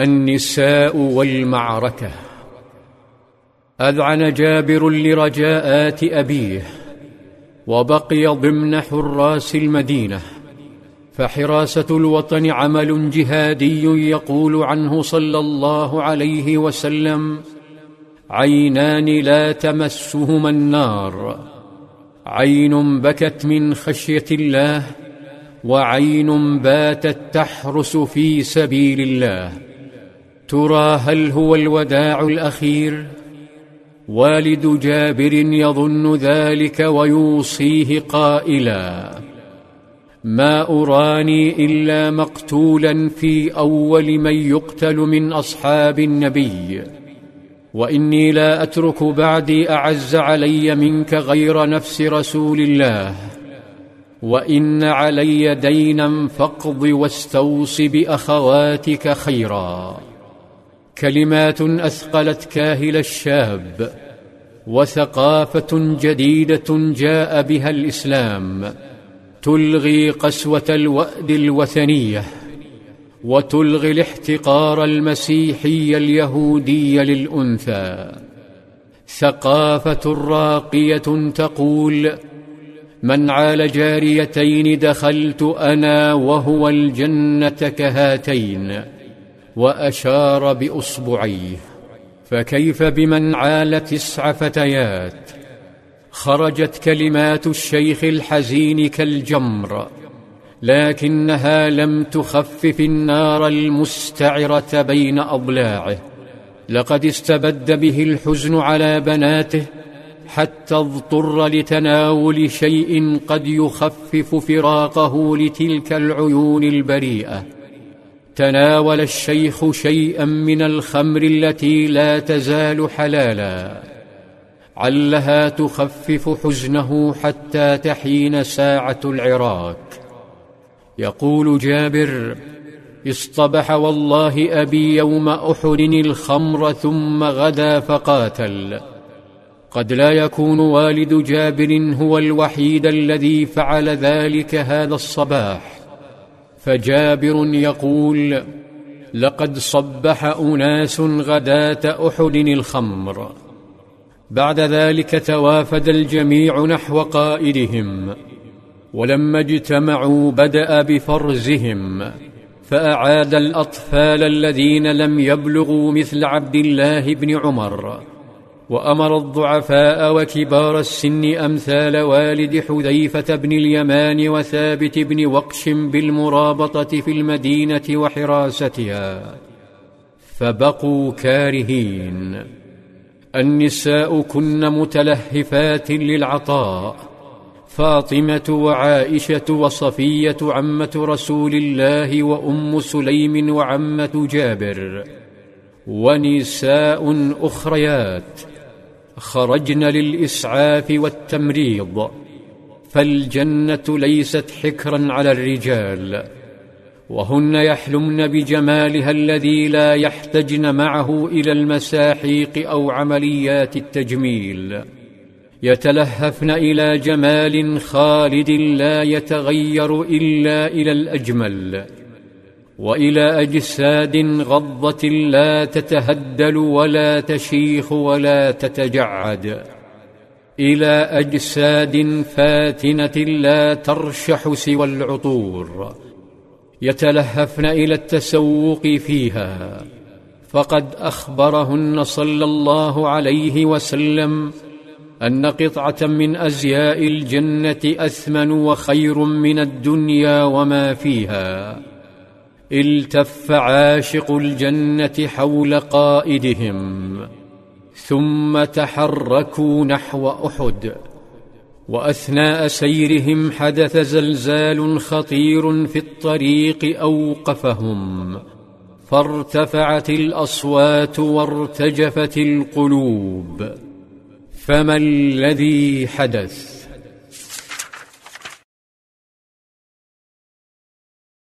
النساء والمعركة. أذعن جابر لرجاءات أبيه وبقي ضمن حراس المدينة. فحراسة الوطن عمل جهادي يقول عنه صلى الله عليه وسلم عينان لا تمسهما النار. عين بكت من خشية الله وعين باتت تحرس في سبيل الله. ترى هل هو الوداع الأخير؟ والد جابر يظن ذلك ويوصيه قائلا ما أراني إلا مقتولا في أول من يقتل من أصحاب النبي وإني لا أترك بعدي أعز علي منك غير نفس رسول الله وإن علي دينا فاقض واستوص بأخواتك خيرا. كلمات أثقلت كاهل الشاب وثقافة جديدة جاء بها الإسلام تلغي قسوة الوأد الوثنية وتلغي الاحتقار المسيحي اليهودي للأنثى. ثقافة راقية تقول من عال جاريتين دخلت أنا وهو الجنة كهاتين وأشار بأصبعيه فكيف بمن عال تسع فتيات؟ خرجت كلمات الشيخ الحزين كالجمر لكنها لم تخفف النار المستعرة بين أضلاعه. لقد استبد به الحزن على بناته حتى اضطر لتناول شيء قد يخفف فراقه لتلك العيون البريئة. تناول الشيخ شيئا من الخمر التي لا تزال حلالا. علها تخفف حزنه حتى تحين ساعة العراك يقول جابر اصطبح والله أبي يوم أحد الخمر ثم غدا فقاتل. قد لا يكون والد جابر هو الوحيد الذي فعل ذلك هذا الصباح. فجابر يقول لقد صبح أناس غداة أحد الخمر. بعد ذلك توافد الجميع نحو قائدهم ولما اجتمعوا بدأ بفرزهم فأعاد الأطفال الذين لم يبلغوا مثل عبد الله بن عمر. وأمر الضعفاء وكبار السن أمثال والد حذيفة بن اليمان وثابت بن وقش بالمرابطة في المدينة وحراستها. فبقوا كارهين. النساء كن متلهفات للعطاء. فاطمة وعائشة وصفية عمة رسول الله وأم سليم وعمة جابر. ونساء أخريات. خرجن للإسعاف والتمريض فالجنة ليست حكرا على الرجال وهن يحلمن بجمالها الذي لا يحتجن معه إلى المساحيق أو عمليات التجميل. يتلهفن إلى جمال خالد لا يتغير إلا إلى الأجمل. وإلى أجساد غضة لا تتهدل ولا تشيخ ولا تتجعد. إلى أجساد فاتنة لا ترشح سوى العطور. يتلهفن إلى التسوق فيها. فقد أخبرهن صلى الله عليه وسلم أن قطعة من أزياء الجنة أثمن وخير من الدنيا وما فيها. التف عاشق الجنة حول قائدهم ثم تحركوا نحو أحد وأثناء سيرهم حدث زلزال خطير في الطريق أوقفهم فارتفعت الأصوات وارتجفت القلوب فما الذي حدث؟